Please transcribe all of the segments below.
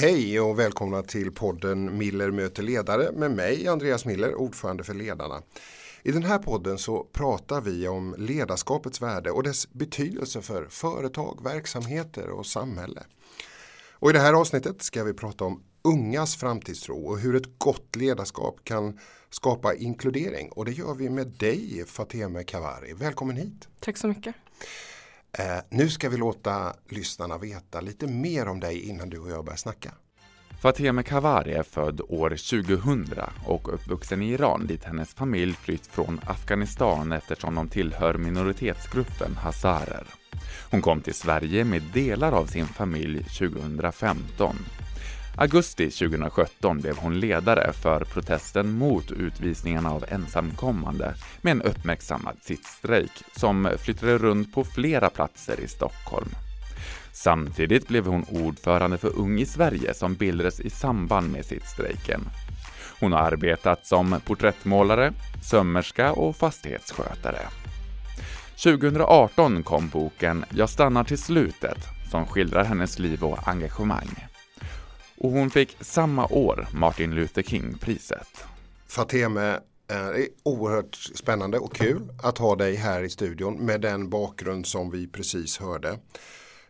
Hej och välkomna till podden Miller möter ledare med mig Andreas Miller, ordförande för Ledarna. I den här podden så pratar vi om ledarskapets värde och dess betydelse för företag, verksamheter och samhälle. Och I det här avsnittet ska vi prata om ungas framtidstro och hur ett gott ledarskap kan skapa inkludering. Och det gör vi med dig Fateme Kavari. Välkommen hit. Tack så mycket. Eh, nu ska vi låta lyssnarna veta lite mer om dig innan du och jag börjar snacka. Fateme Kavari är född år 2000 och uppvuxen i Iran dit hennes familj flytt från Afghanistan eftersom de tillhör minoritetsgruppen hazarer. Hon kom till Sverige med delar av sin familj 2015 Augusti 2017 blev hon ledare för protesten mot utvisningarna av ensamkommande med en uppmärksammad sittstrejk som flyttade runt på flera platser i Stockholm. Samtidigt blev hon ordförande för Ung i Sverige som bildades i samband med sittstrejken. Hon har arbetat som porträttmålare, sömmerska och fastighetsskötare. 2018 kom boken Jag stannar till slutet som skildrar hennes liv och engagemang och hon fick samma år Martin Luther King-priset. Fateme, det är oerhört spännande och kul att ha dig här i studion med den bakgrund som vi precis hörde.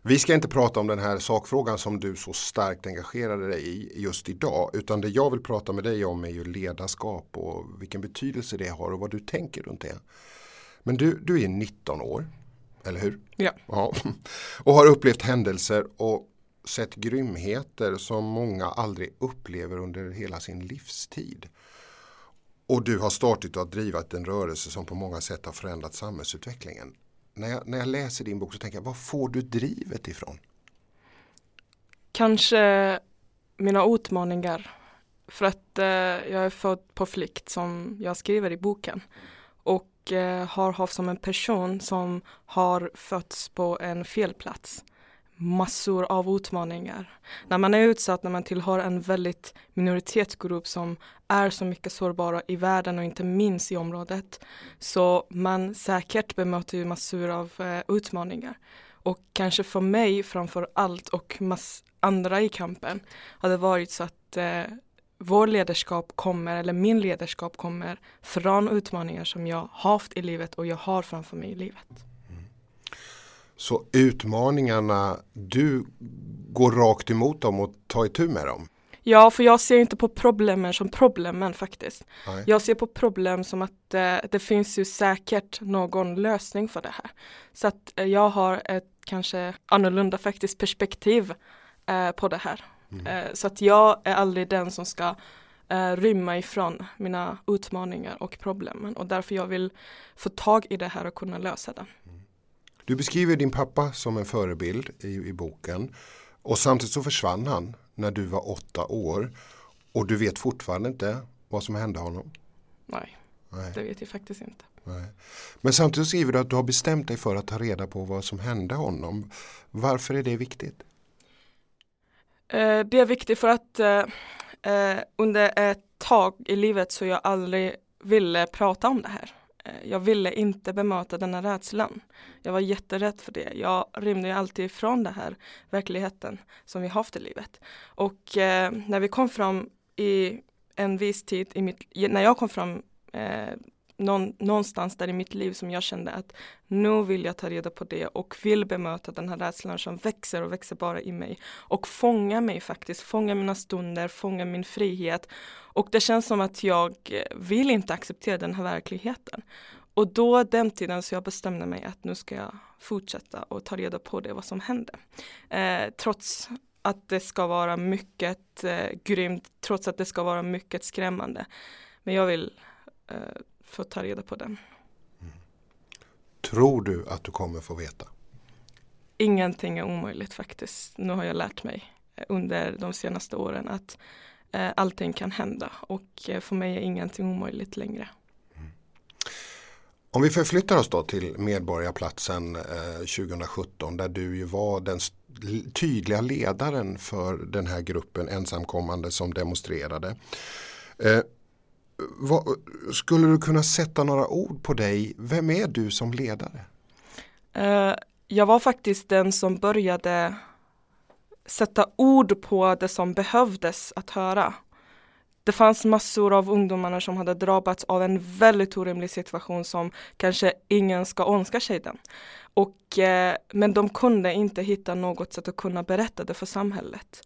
Vi ska inte prata om den här sakfrågan som du så starkt engagerade dig i just idag utan det jag vill prata med dig om är ju ledarskap och vilken betydelse det har och vad du tänker runt det. Men du, du är 19 år, eller hur? Ja. ja. Och har upplevt händelser och sett grymheter som många aldrig upplever under hela sin livstid. Och du har startat och drivit en rörelse som på många sätt har förändrat samhällsutvecklingen. När jag, när jag läser din bok så tänker jag, var får du drivet ifrån? Kanske mina utmaningar. För att eh, jag är född på flykt som jag skriver i boken. Och eh, har haft som en person som har fötts på en fel plats massor av utmaningar. När man är utsatt, när man tillhör en väldigt minoritetsgrupp som är så mycket sårbara i världen och inte minst i området. Så man säkert bemöter ju massor av eh, utmaningar. Och kanske för mig framför allt och mass andra i kampen har det varit så att eh, vår ledarskap kommer, eller min ledarskap kommer från utmaningar som jag haft i livet och jag har framför mig i livet. Mm. Så utmaningarna, du går rakt emot dem och tar itu med dem? Ja, för jag ser inte på problemen som problemen faktiskt. Nej. Jag ser på problem som att eh, det finns ju säkert någon lösning för det här. Så att eh, jag har ett kanske annorlunda faktiskt perspektiv eh, på det här. Mm. Eh, så att jag är aldrig den som ska eh, rymma ifrån mina utmaningar och problemen och därför jag vill få tag i det här och kunna lösa det. Du beskriver din pappa som en förebild i, i boken. Och samtidigt så försvann han när du var åtta år. Och du vet fortfarande inte vad som hände honom. Nej, Nej. det vet jag faktiskt inte. Nej. Men samtidigt skriver du att du har bestämt dig för att ta reda på vad som hände honom. Varför är det viktigt? Eh, det är viktigt för att eh, eh, under ett tag i livet så jag aldrig ville prata om det här. Eh, jag ville inte bemöta den här rädslan. Jag var jätterädd för det. Jag rymde alltid ifrån den här verkligheten som vi haft i livet. Och eh, när vi kom fram i en viss tid i mitt, när jag kom fram eh, någon, någonstans där i mitt liv som jag kände att nu vill jag ta reda på det och vill bemöta den här rädslan som växer och växer bara i mig och fånga mig faktiskt, fånga mina stunder, fånga min frihet och det känns som att jag vill inte acceptera den här verkligheten. Och då den tiden så jag bestämde mig att nu ska jag fortsätta och ta reda på det vad som hände. Eh, trots att det ska vara mycket eh, grymt, trots att det ska vara mycket skrämmande. Men jag vill eh, få ta reda på den. Mm. Tror du att du kommer få veta? Ingenting är omöjligt faktiskt. Nu har jag lärt mig eh, under de senaste åren att eh, allting kan hända och eh, för mig är ingenting omöjligt längre. Mm. Om vi förflyttar oss då till Medborgarplatsen eh, 2017 där du ju var den tydliga ledaren för den här gruppen ensamkommande som demonstrerade. Eh, vad, skulle du kunna sätta några ord på dig? Vem är du som ledare? Uh, jag var faktiskt den som började sätta ord på det som behövdes att höra. Det fanns massor av ungdomarna som hade drabbats av en väldigt orimlig situation som kanske ingen ska önska sig den. Och, eh, men de kunde inte hitta något sätt att kunna berätta det för samhället.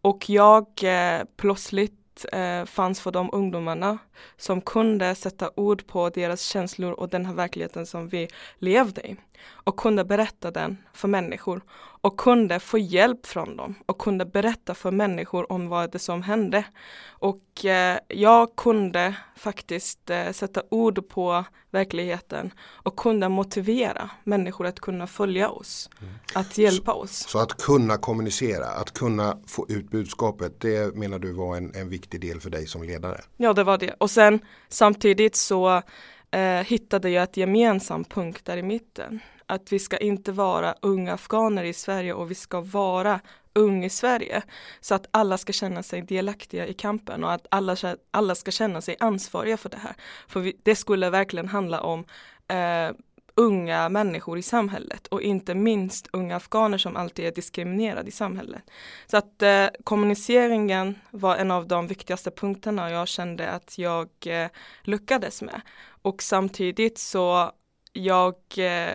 Och jag eh, plötsligt eh, fanns för de ungdomarna som kunde sätta ord på deras känslor och den här verkligheten som vi levde i. Och kunde berätta den för människor och kunde få hjälp från dem och kunde berätta för människor om vad det som hände. Och eh, jag kunde faktiskt eh, sätta ord på verkligheten och kunde motivera människor att kunna följa oss, mm. att hjälpa så, oss. Så att kunna kommunicera, att kunna få ut budskapet, det menar du var en, en viktig del för dig som ledare? Ja, det var det. Och sen samtidigt så eh, hittade jag ett gemensam punkt där i mitten att vi ska inte vara unga afghaner i Sverige och vi ska vara ung i Sverige. Så att alla ska känna sig delaktiga i kampen och att alla, alla ska känna sig ansvariga för det här. För vi, det skulle verkligen handla om eh, unga människor i samhället och inte minst unga afghaner som alltid är diskriminerade i samhället. Så att eh, kommuniceringen var en av de viktigaste punkterna jag kände att jag eh, lyckades med. Och samtidigt så jag eh,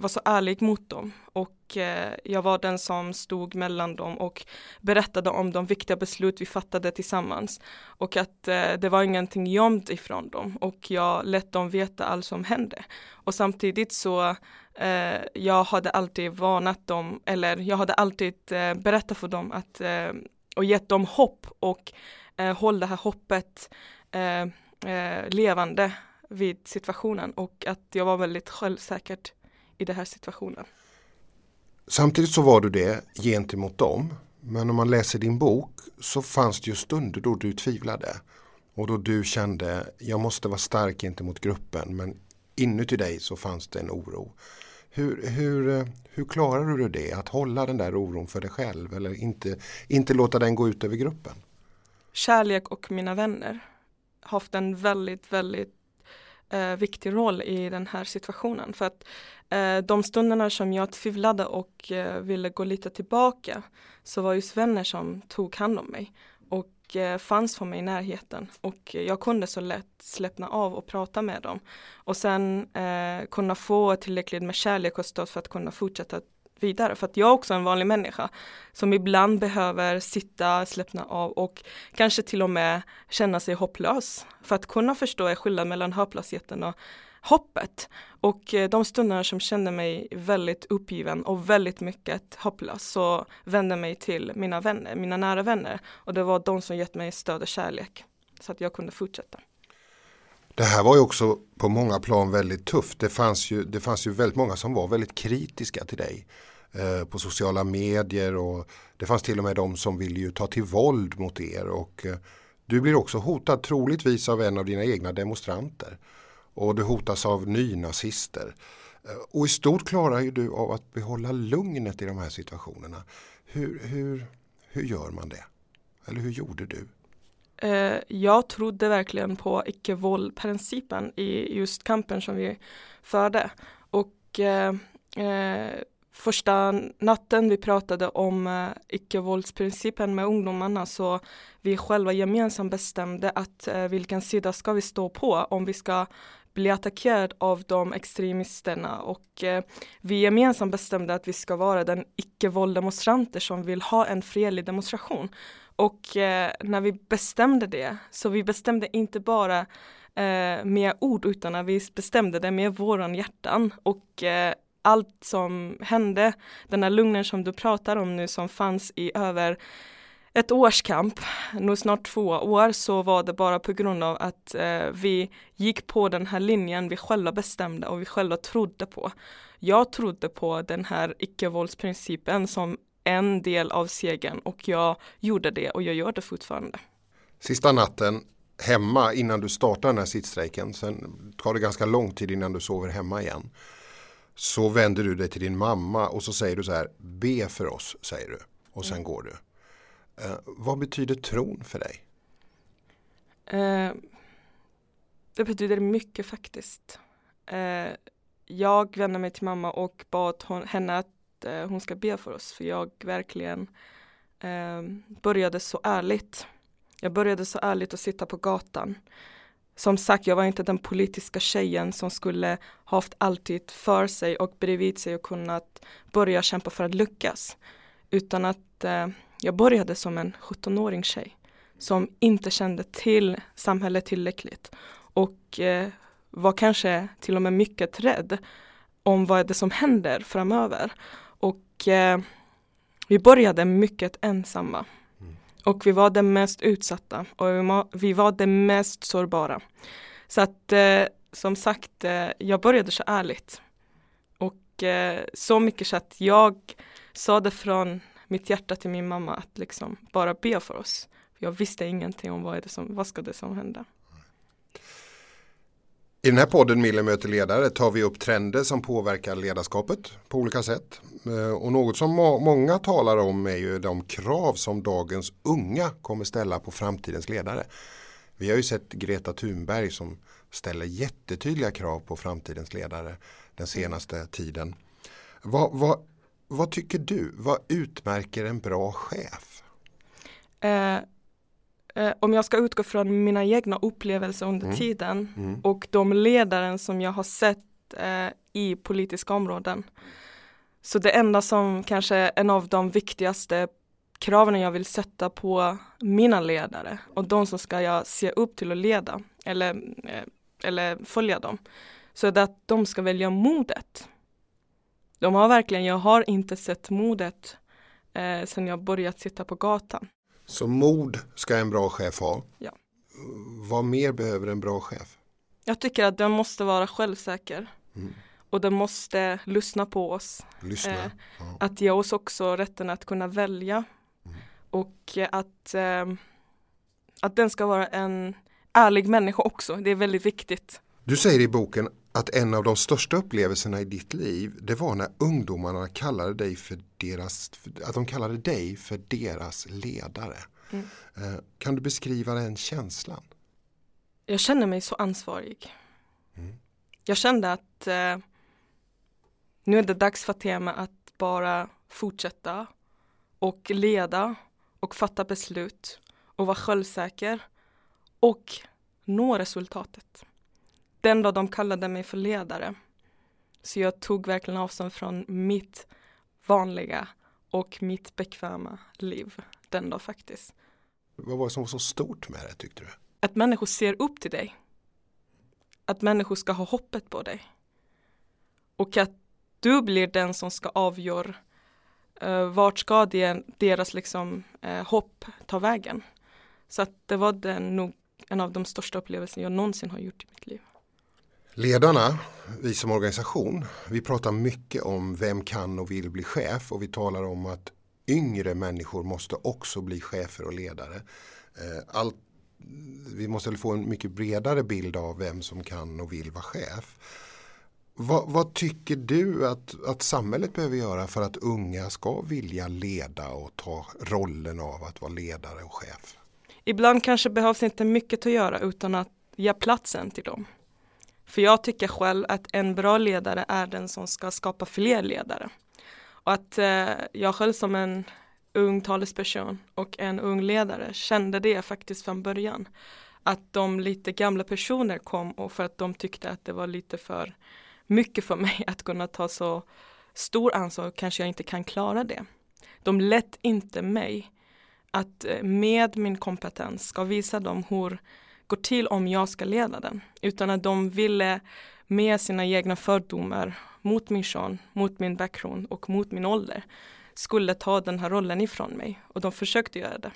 var så ärlig mot dem. Och eh, jag var den som stod mellan dem och berättade om de viktiga beslut vi fattade tillsammans. Och att eh, det var ingenting gömt ifrån dem. Och jag lät dem veta allt som hände. Och samtidigt så eh, jag hade alltid varnat dem eller jag hade alltid eh, berättat för dem att eh, och gett dem hopp och eh, håll det här hoppet eh, eh levande vid situationen. Och att jag var väldigt självsäkert i den här situationen. Samtidigt så var du det gentemot dem. Men om man läser din bok så fanns det ju stunder då du tvivlade. Och då du kände, jag måste vara stark gentemot gruppen. Men inuti dig så fanns det en oro. Hur, hur, hur klarar du det? Att hålla den där oron för dig själv eller inte, inte låta den gå ut över gruppen? Kärlek och mina vänner haft en väldigt, väldigt eh, viktig roll i den här situationen. För att eh, de stunderna som jag tvivlade och eh, ville gå lite tillbaka så var just vänner som tog hand om mig och eh, fanns för mig i närheten och jag kunde så lätt släppna av och prata med dem och sen eh, kunna få tillräckligt med kärlek och stöd för att kunna fortsätta vidare. För att jag är också en vanlig människa som ibland behöver sitta, släppna av och kanske till och med känna sig hopplös. För att kunna förstå är skillnaden mellan hopplösheten och hoppet. Och eh, de stunderna som kände mig väldigt uppgiven och väldigt mycket hopplös så vände mig till mina vänner, mina nära vänner. Och det var de som gett mig stöd och kärlek så att jag kunde fortsätta. Det här var ju också på många plan väldigt tufft. Det fanns ju, det fanns ju väldigt många som var väldigt kritiska till dig eh, på sociala medier och det fanns till och med de som ville ju ta till våld mot er och eh, du blir också hotad troligtvis av en av dina egna demonstranter och du hotas av nynazister. Eh, och i stort klarar ju du av att behålla lugnet i de här situationerna. Hur, hur, hur gör man det? Eller hur gjorde du? Eh, jag trodde verkligen på icke-våld-principen i just kampen som vi förde. Och eh, eh, första natten vi pratade om eh, icke-våldsprincipen med ungdomarna så vi själva gemensamt bestämde att eh, vilken sida ska vi stå på om vi ska bli attackerad av de extremisterna och eh, vi gemensamt bestämde att vi ska vara den icke-vålddemonstranter som vill ha en fredlig demonstration. Och eh, när vi bestämde det, så vi bestämde inte bara eh, med ord utan vi bestämde det med våran hjärtan och eh, allt som hände, den här lugnen som du pratar om nu som fanns i över ett års kamp, nu snart två år, så var det bara på grund av att eh, vi gick på den här linjen vi själva bestämde och vi själva trodde på. Jag trodde på den här icke-våldsprincipen som en del av segern och jag gjorde det och jag gör det fortfarande. Sista natten hemma innan du startar den här sittstrejken, sen tar det ganska lång tid innan du sover hemma igen. Så vänder du dig till din mamma och så säger du så här, be för oss, säger du. Och sen mm. går du. Eh, vad betyder tron för dig? Eh, det betyder mycket faktiskt. Eh, jag vände mig till mamma och bad hon, henne att eh, hon ska be för oss för jag verkligen eh, började så ärligt. Jag började så ärligt att sitta på gatan. Som sagt, jag var inte den politiska tjejen som skulle haft alltid för sig och bredvid sig och kunnat börja kämpa för att lyckas. Utan att eh, jag började som en 17-åring tjej som inte kände till samhället tillräckligt och eh, var kanske till och med mycket rädd om vad är det som händer framöver. Och eh, vi började mycket ensamma. Mm. Och vi var det mest utsatta och vi var det mest sårbara. Så att eh, som sagt, eh, jag började så ärligt. Och eh, så mycket så att jag sa det från mitt hjärta till min mamma att liksom bara be för oss. Jag visste ingenting om vad, är det som, vad ska det som hända. I den här podden Millemöter ledare tar vi upp trender som påverkar ledarskapet på olika sätt. Eh, och något som många talar om är ju de krav som dagens unga kommer ställa på framtidens ledare. Vi har ju sett Greta Thunberg som ställer jättetydliga krav på framtidens ledare den senaste tiden. Vad, vad, vad tycker du? Vad utmärker en bra chef? Uh eh, om jag ska utgå från mina egna upplevelser under mm. tiden mm. och de ledaren som jag har sett eh, i politiska områden. Så det enda som kanske är en av de viktigaste kraven jag vill sätta på mina ledare och de som ska jag se upp till att leda eller, eh, eller följa dem. Så är det att de ska välja modet. De har verkligen, jag har inte sett modet eh, sedan jag börjat sitta på gatan. Så mod ska en bra chef ha. Ja. Vad mer behöver en bra chef? Jag tycker att den måste vara självsäker. Mm. Och den måste lyssna på oss. Lyssna. Eh, ja. Att ge oss också rätten att kunna välja. Mm. Och att, eh, att den ska vara en ärlig människa också. Det är väldigt viktigt. Du säger i boken att en av de största upplevelserna i ditt liv det var när ungdomarna kallade dig för deras, att de kallade dig för deras ledare. Mm. Eh, kan du beskriva den känslan? Jag känner mig så ansvarig. Mm. Jag kände att eh, nu är det dags för Tema att bara fortsätta och leda och fatta beslut och vara självsäker och nå resultatet den dag de kallade mig för ledare. Så jag tog verkligen avstånd från mitt vanliga och mitt bekväma liv den dag faktiskt. Vad var det som var så stort med det tyckte du? Att människor ser upp till dig. Att människor ska ha hoppet på dig. Och att du blir den som ska avgöra uh, vart ska det, deras liksom, uh, hopp ta vägen. Så att det var den, nog en av de största upplevelserna jag någonsin har gjort i mitt liv. Ledarna, vi som organisation, vi pratar mycket om vem kan och vill bli chef och vi talar om att yngre människor måste också bli chefer och ledare. Eh, allt, vi måste få en mycket bredare bild av vem som kan och vill vara chef. Vad, vad, tycker du att, att samhället behöver göra för att unga ska vilja leda och ta rollen av att vara ledare och chef? Ibland kanske behövs inte mycket att göra utan att ge platsen till dem. För jag tycker själv att en bra ledare är den som ska skapa fler ledare. Och att eh, jag själv som en ung talesperson och en ung ledare kände det faktiskt från början. Att de lite gamla personer kom och för att de tyckte att det var lite för mycket för mig att kunna ta så stor ansvar kanske jag inte kan klara det. De lät inte mig att eh, med min kompetens ska visa dem hur går till om jag ska leda den. Utan att de ville med sina egna fördomar mot min kön, mot min bakgrund och mot min ålder skulle ta den här rollen ifrån mig och de försökte göra det.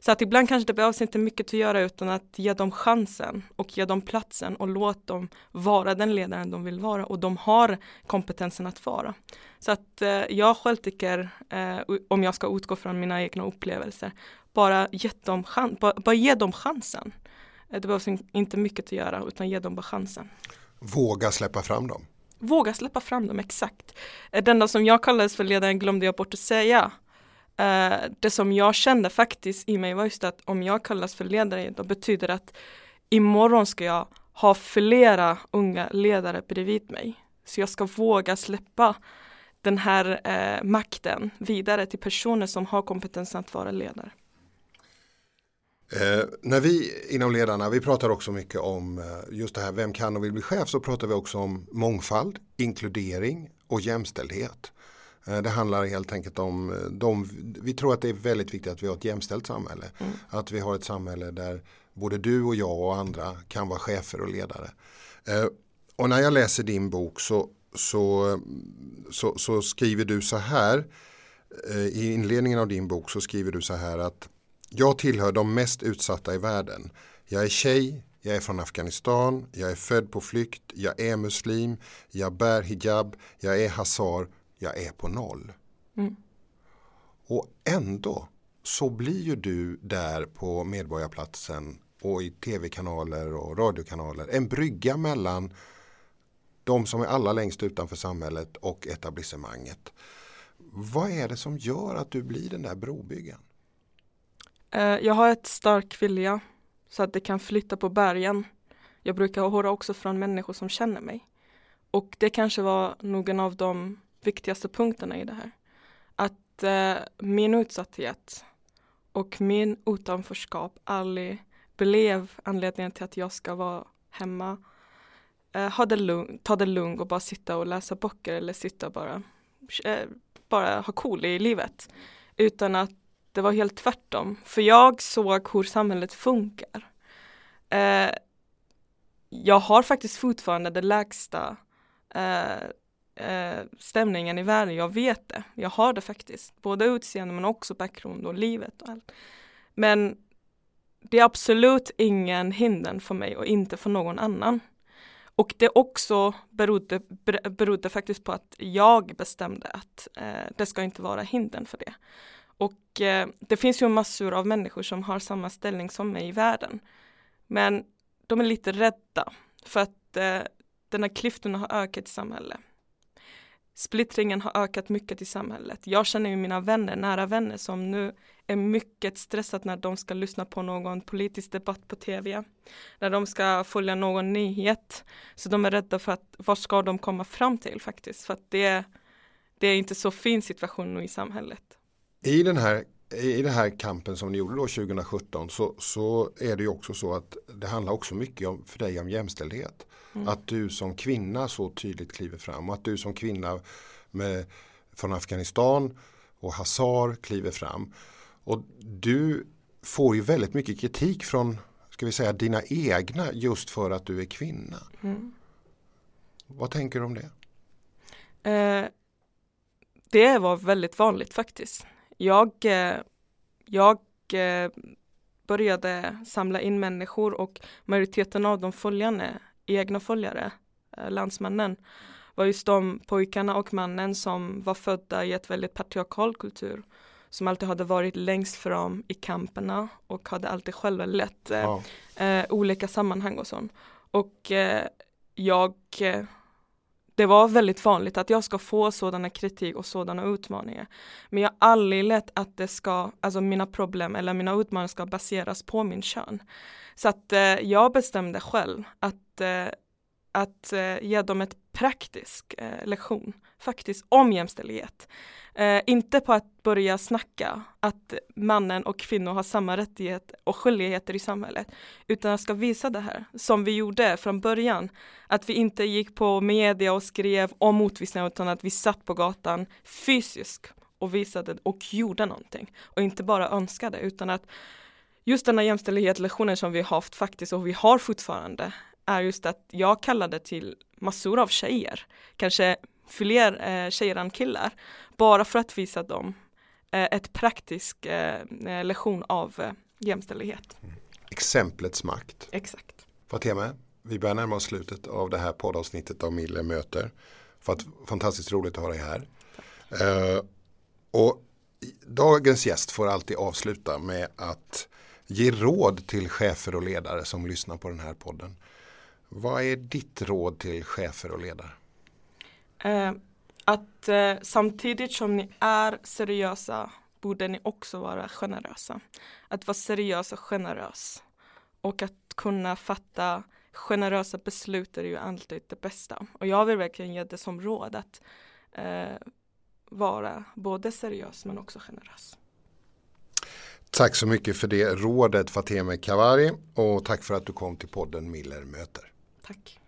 Så att ibland kanske det behövs inte mycket att göra utan att ge dem chansen och ge dem platsen och låt dem vara den ledaren de vill vara och de har kompetensen att vara. Så att eh, jag själv tycker, eh, om jag ska utgå från mina egna upplevelser, bara, ge dem, bara, bara ge dem chansen. Eh, det behövs inte mycket att göra utan ge dem bara chansen. Våga släppa fram dem. Våga släppa fram dem, exakt. Eh, det enda som jag kallades för ledaren glömde jag bort att säga. Eh, det som jag kände faktiskt i mig var just att om jag kallas för ledare då betyder det att imorgon ska jag ha flera unga ledare bredvid mig. Så jag ska våga släppa den här eh, makten vidare till personer som har kompetens att vara ledare. Eh, när vi inom ledarna, vi pratar också mycket om eh, just det här, vem kan och vill bli chef, så pratar vi också om mångfald, inkludering och jämställdhet. Eh, det handlar helt enkelt om eh, de, vi tror att det är väldigt viktigt att vi har ett jämställt samhälle. Mm. Att vi har ett samhälle där både du och jag och andra kan vara chefer och ledare. Eh, och när jag läser din bok så, så, så, så skriver du så här i inledningen av din bok så skriver du så här att jag tillhör de mest utsatta i världen. Jag är tjej, jag är från Afghanistan, jag är född på flykt, jag är muslim, jag bär hijab, jag är hazar, jag är på noll. Mm. Och ändå så blir ju du där på Medborgarplatsen och i tv-kanaler och radiokanaler en brygga mellan de som är allra längst utanför samhället och etablissemanget. Vad är det som gör att du blir den där brobyggaren? Eh, jag har ett stark vilja så att det kan flytta på bergen. Jag brukar höra också från människor som känner mig. Och det kanske var någon av de viktigaste punkterna i det här. Att eh, min utsatthet och min utanförskap aldrig blev anledningen till att jag ska vara hemma, eh, ha det lugn, ta det lugnt och bara sitta och läsa böcker eller sitta bara, eh, bara ha cool i livet. Utan att det var helt tvärtom. För jag såg hur samhället funkar. Eh, jag har faktiskt fortfarande den lägsta eh, eh, stämningen i världen. Jag vet det. Jag har det faktiskt. Både utseende men också bakgrund och livet och allt. Men det är absolut ingen hinder för mig och inte för någon annan. Och det också berodde, berodde faktiskt på att jag bestämde att eh, det ska inte vara hinder för det. Och eh, det finns ju massor av människor som har samma ställning som mig i världen. Men de är lite rädda för att eh, den här klyftorna har ökat i samhället. Splittringen har ökat mycket i samhället. Jag känner ju mina vänner, nära vänner som nu är mycket stressade när de ska lyssna på någon politisk debatt på tv. När de ska följa någon nyhet. Så de är rädda för att vad ska de komma fram till faktiskt. För att det, det är inte så fin situation nu i samhället. I den här i den här kampen som ni gjorde då 2017 så, så är det ju också så att det handlar också mycket om, för dig om jämställdhet. Mm. Att du som kvinna så tydligt kliver fram och att du som kvinna med, från Afghanistan och Hazar kliver fram. Och du får ju väldigt mycket kritik från ska vi säga dina egna just för att du är kvinna. Mm. Vad tänker du om det? Eh, det var väldigt vanligt faktiskt. Jag, eh, jag eh, började samla in människor och majoriteten av de följande, egna följare, eh, landsmännen, var just de pojkarna och mannen som var födda i ett väldigt patriarkal kultur som alltid hade varit längst fram i kamperna och hade alltid själva lett ja. eh, olika sammanhang och sånt. Och eh, jag det var väldigt vanligt att jag ska få sådana kritik och sådana utmaningar. Men jag har aldrig lett att det ska, alltså mina problem eller mina utmaningar ska baseras på min kön. Så att eh, jag bestämde själv att, eh, att eh, ge dem ett praktisk eh, lektion faktiskt om jämställdhet. Eh, inte på att börja snacka att mannen och kvinnor har samma rättigheter och skyldigheter i samhället. Utan jag ska visa det här som vi gjorde från början. Att vi inte gick på media och skrev om motvisningar utan att vi satt på gatan fysiskt och visade och gjorde någonting. Och inte bara önskade utan att just denna jämställdhetslektionen som vi haft faktiskt och vi har fortfarande är just att jag kallade till massor av tjejer, kanske fler eh, tjejer än killar, bara för att visa dem eh, ett praktisk eh, eh lektion av eh, jämställdhet. Mm. Exemplets makt. Exakt. Fatima, vi börjar närma oss slutet av det här poddavsnittet av Mille möter. För att, fantastiskt roligt att ha dig här. Uh, och dagens gäst får alltid avsluta med att ge råd till chefer och ledare som lyssnar på den här podden. Vad är ditt råd till chefer och ledare? Eh, att eh, samtidigt som ni är seriösa borde ni också vara generösa. Att vara seriös och generös. Och att kunna fatta generösa beslut är ju alltid det bästa. Och jag vill verkligen ge det som råd att eh, vara både seriös men också generös. Tack så mycket för det rådet Fateme Kavari och tack för att du kom till podden Miller möter. Tack.